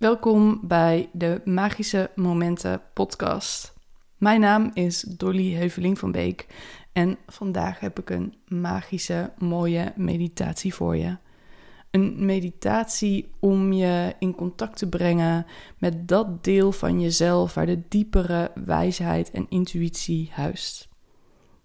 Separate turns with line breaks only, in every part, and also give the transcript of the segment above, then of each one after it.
Welkom bij de Magische Momenten podcast. Mijn naam is Dolly Heuveling van Beek en vandaag heb ik een magische, mooie meditatie voor je. Een meditatie om je in contact te brengen met dat deel van jezelf waar de diepere wijsheid en intuïtie huist.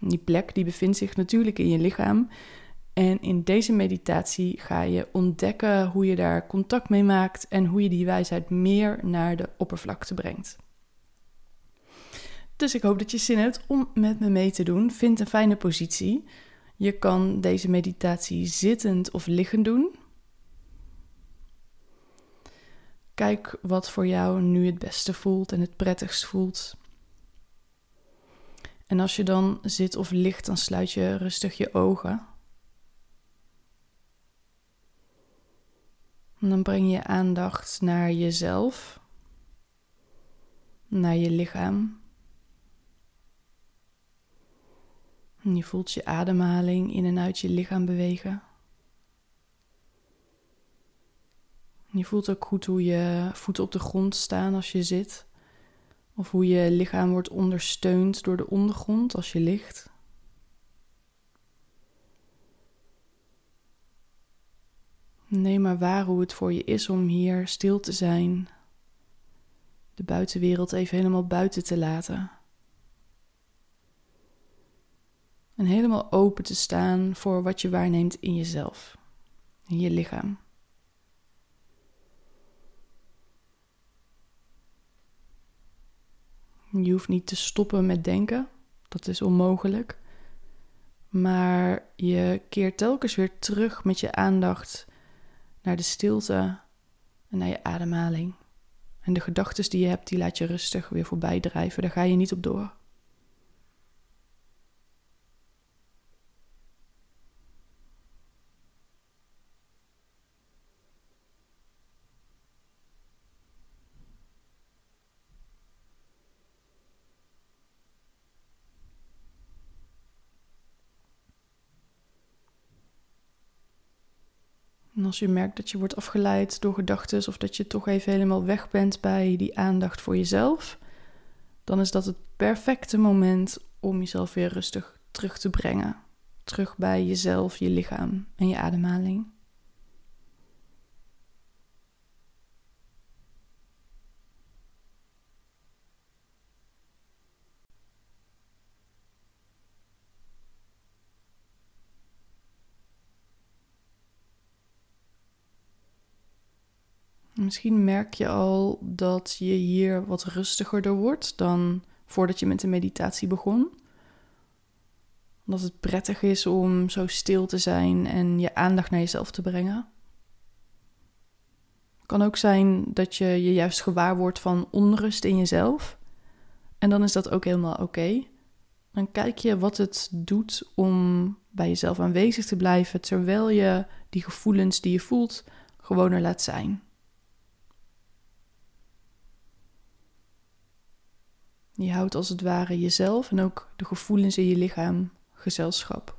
Die plek die bevindt zich natuurlijk in je lichaam. En in deze meditatie ga je ontdekken hoe je daar contact mee maakt en hoe je die wijsheid meer naar de oppervlakte brengt. Dus ik hoop dat je zin hebt om met me mee te doen. Vind een fijne positie. Je kan deze meditatie zittend of liggend doen. Kijk wat voor jou nu het beste voelt en het prettigst voelt. En als je dan zit of ligt, dan sluit je rustig je ogen. En dan breng je aandacht naar jezelf, naar je lichaam. En je voelt je ademhaling in en uit je lichaam bewegen. Je voelt ook goed hoe je voeten op de grond staan als je zit. Of hoe je lichaam wordt ondersteund door de ondergrond als je ligt. Neem maar waar hoe het voor je is om hier stil te zijn. De buitenwereld even helemaal buiten te laten. En helemaal open te staan voor wat je waarneemt in jezelf, in je lichaam. Je hoeft niet te stoppen met denken, dat is onmogelijk. Maar je keert telkens weer terug met je aandacht naar de stilte en naar je ademhaling. En de gedachten die je hebt, die laat je rustig weer voorbij drijven. Daar ga je niet op door. En als je merkt dat je wordt afgeleid door gedachten of dat je toch even helemaal weg bent bij die aandacht voor jezelf, dan is dat het perfecte moment om jezelf weer rustig terug te brengen. Terug bij jezelf, je lichaam en je ademhaling. Misschien merk je al dat je hier wat rustiger door wordt dan voordat je met de meditatie begon. Dat het prettig is om zo stil te zijn en je aandacht naar jezelf te brengen. Het kan ook zijn dat je je juist gewaar wordt van onrust in jezelf. En dan is dat ook helemaal oké. Dan kijk je wat het doet om bij jezelf aanwezig te blijven terwijl je die gevoelens die je voelt gewoon er laat zijn. Je houdt als het ware jezelf en ook de gevoelens in je lichaam gezelschap.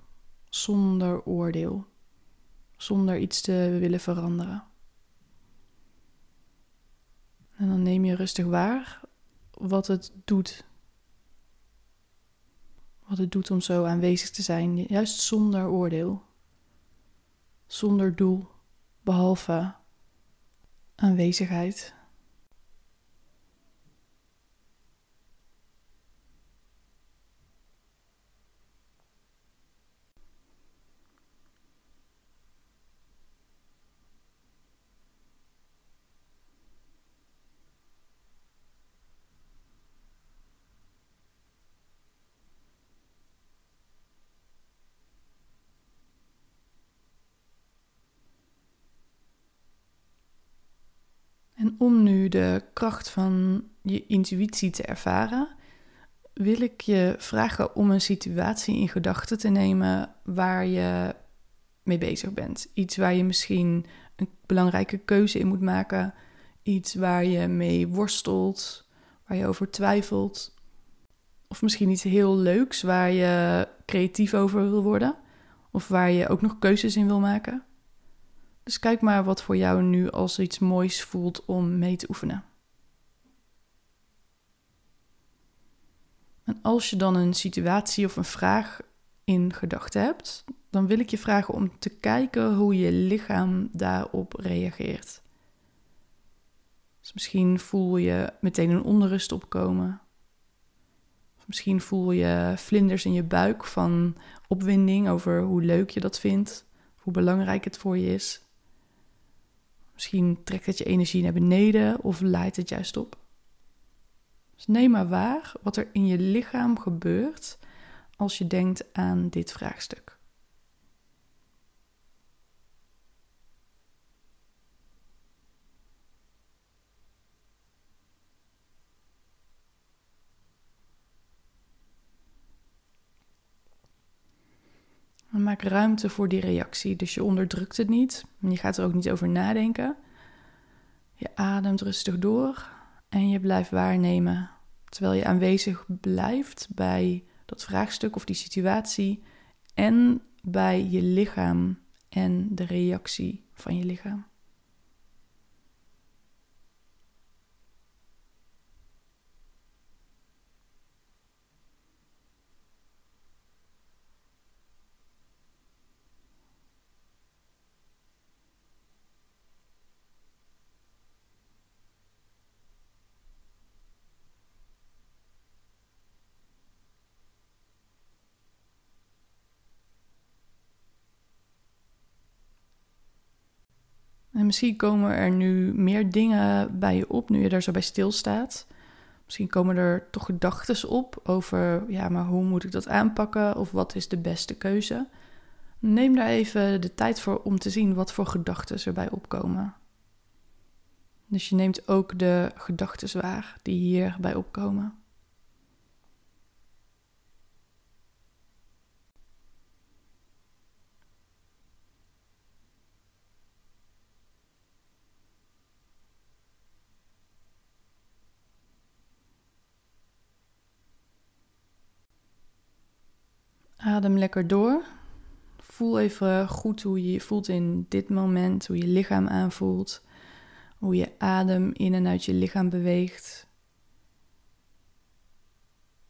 Zonder oordeel. Zonder iets te willen veranderen. En dan neem je rustig waar wat het doet. Wat het doet om zo aanwezig te zijn, juist zonder oordeel. Zonder doel, behalve aanwezigheid. En om nu de kracht van je intuïtie te ervaren, wil ik je vragen om een situatie in gedachten te nemen waar je mee bezig bent. Iets waar je misschien een belangrijke keuze in moet maken. Iets waar je mee worstelt, waar je over twijfelt. Of misschien iets heel leuks waar je creatief over wil worden. Of waar je ook nog keuzes in wil maken. Dus kijk maar wat voor jou nu als iets moois voelt om mee te oefenen. En als je dan een situatie of een vraag in gedachten hebt, dan wil ik je vragen om te kijken hoe je lichaam daarop reageert. Dus misschien voel je meteen een onrust opkomen. Of misschien voel je vlinders in je buik van opwinding over hoe leuk je dat vindt, hoe belangrijk het voor je is. Misschien trekt het je energie naar beneden of leidt het juist op. Dus neem maar waar wat er in je lichaam gebeurt als je denkt aan dit vraagstuk. Maak ruimte voor die reactie. Dus je onderdrukt het niet. Je gaat er ook niet over nadenken. Je ademt rustig door en je blijft waarnemen. Terwijl je aanwezig blijft bij dat vraagstuk of die situatie. En bij je lichaam en de reactie van je lichaam. En misschien komen er nu meer dingen bij je op nu je daar zo bij stilstaat. Misschien komen er toch gedachten op over, ja, maar hoe moet ik dat aanpakken of wat is de beste keuze? Neem daar even de tijd voor om te zien wat voor gedachten erbij opkomen. Dus je neemt ook de gedachten waar die hierbij opkomen. Adem lekker door. Voel even goed hoe je je voelt in dit moment, hoe je lichaam aanvoelt, hoe je adem in en uit je lichaam beweegt.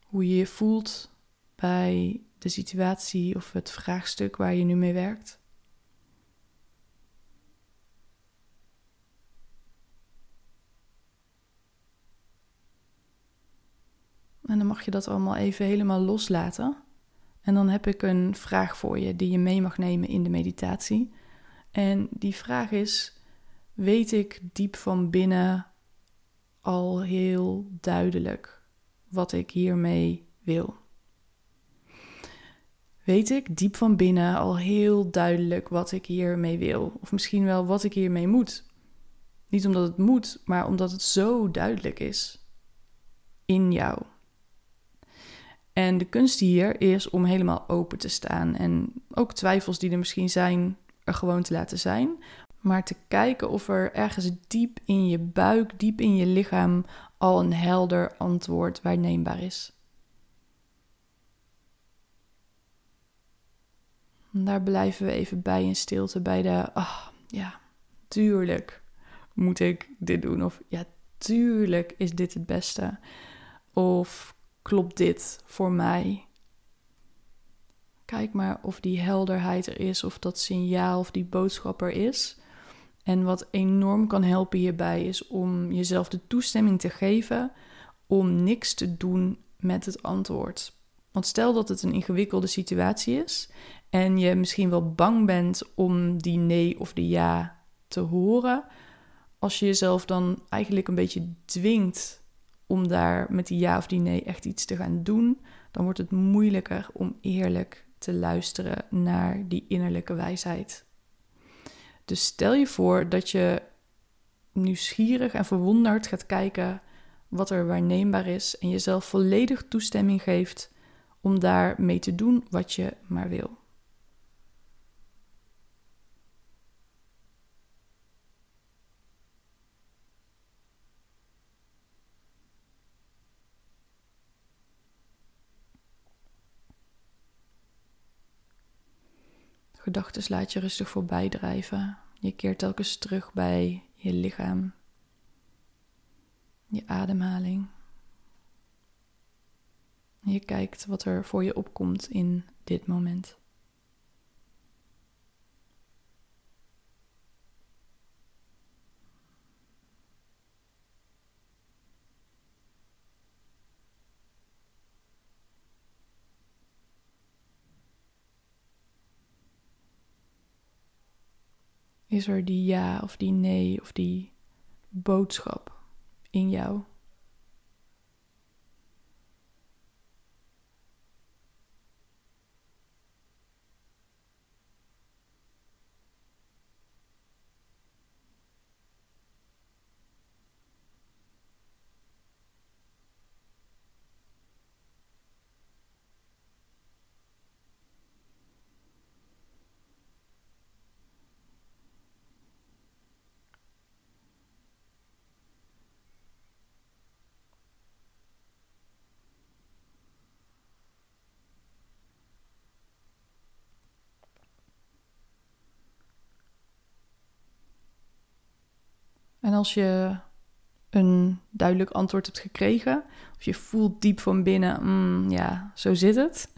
Hoe je je voelt bij de situatie of het vraagstuk waar je nu mee werkt. En dan mag je dat allemaal even helemaal loslaten. En dan heb ik een vraag voor je die je mee mag nemen in de meditatie. En die vraag is: weet ik diep van binnen al heel duidelijk wat ik hiermee wil? Weet ik diep van binnen al heel duidelijk wat ik hiermee wil? Of misschien wel wat ik hiermee moet? Niet omdat het moet, maar omdat het zo duidelijk is in jou. En de kunst hier is om helemaal open te staan en ook twijfels die er misschien zijn, er gewoon te laten zijn. Maar te kijken of er ergens diep in je buik, diep in je lichaam al een helder antwoord waarneembaar is. daar blijven we even bij in stilte, bij de, ah, ja, tuurlijk moet ik dit doen. Of ja, tuurlijk is dit het beste. Of klopt dit voor mij? Kijk maar of die helderheid er is, of dat signaal of die boodschap er is. En wat enorm kan helpen hierbij is om jezelf de toestemming te geven om niks te doen met het antwoord. Want stel dat het een ingewikkelde situatie is en je misschien wel bang bent om die nee of die ja te horen, als je jezelf dan eigenlijk een beetje dwingt om daar met die ja of die nee echt iets te gaan doen, dan wordt het moeilijker om eerlijk te luisteren naar die innerlijke wijsheid. Dus stel je voor dat je nieuwsgierig en verwonderd gaat kijken wat er waarneembaar is en jezelf volledig toestemming geeft om daar mee te doen wat je maar wil. Gedachten laat je rustig voorbij drijven. Je keert telkens terug bij je lichaam, je ademhaling. Je kijkt wat er voor je opkomt in dit moment. Is er die ja of die nee of die boodschap in jou? En als je een duidelijk antwoord hebt gekregen, of je voelt diep van binnen, mm, ja, zo zit het,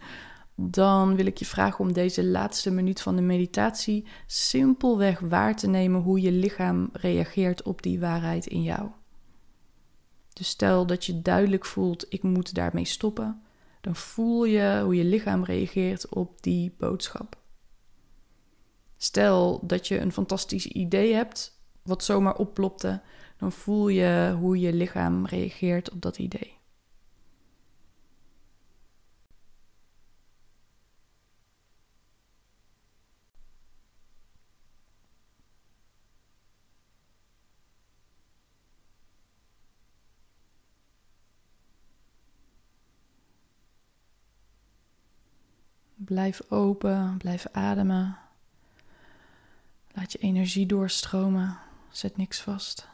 dan wil ik je vragen om deze laatste minuut van de meditatie simpelweg waar te nemen hoe je lichaam reageert op die waarheid in jou. Dus stel dat je duidelijk voelt, ik moet daarmee stoppen, dan voel je hoe je lichaam reageert op die boodschap. Stel dat je een fantastisch idee hebt wat zomaar opplopte, dan voel je hoe je lichaam reageert op dat idee. Blijf open, blijf ademen. Laat je energie doorstromen. Zet niks vast.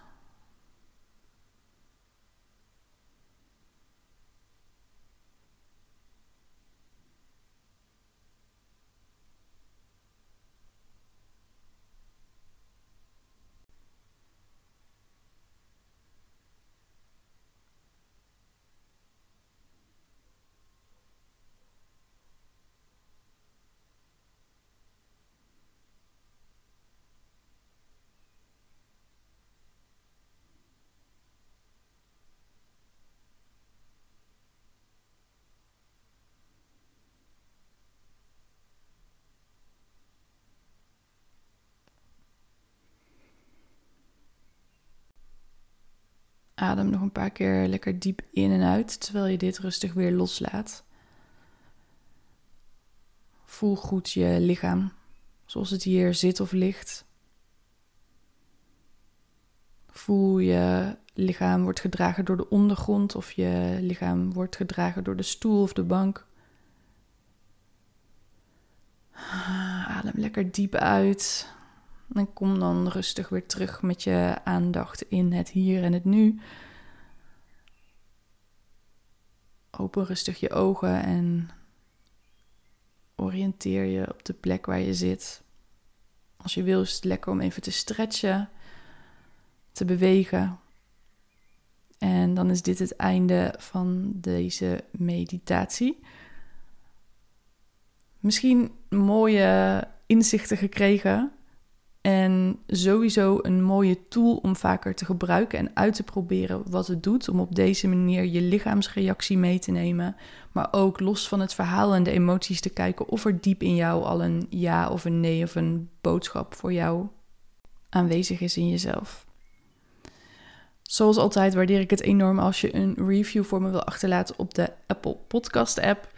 Adem nog een paar keer lekker diep in en uit terwijl je dit rustig weer loslaat. Voel goed je lichaam zoals het hier zit of ligt. Voel je lichaam wordt gedragen door de ondergrond of je lichaam wordt gedragen door de stoel of de bank. Adem lekker diep uit. En kom dan rustig weer terug met je aandacht in het hier en het nu. Open rustig je ogen en oriënteer je op de plek waar je zit. Als je wil is het lekker om even te stretchen, te bewegen. En dan is dit het einde van deze meditatie. Misschien mooie inzichten gekregen en sowieso een mooie tool om vaker te gebruiken en uit te proberen wat het doet. Om op deze manier je lichaamsreactie mee te nemen. Maar ook los van het verhaal en de emoties te kijken of er diep in jou al een ja of een nee of een boodschap voor jou aanwezig is in jezelf. Zoals altijd waardeer ik het enorm als je een review voor me wil achterlaten op de Apple Podcast app.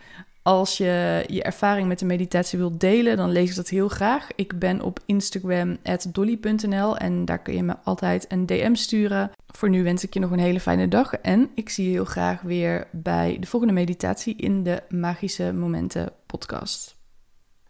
Als je je ervaring met de meditatie wilt delen, dan lees ik dat heel graag. Ik ben op Instagram dolly.nl en daar kun je me altijd een DM sturen. Voor nu wens ik je nog een hele fijne dag en ik zie je heel graag weer bij de volgende meditatie in de Magische Momenten podcast.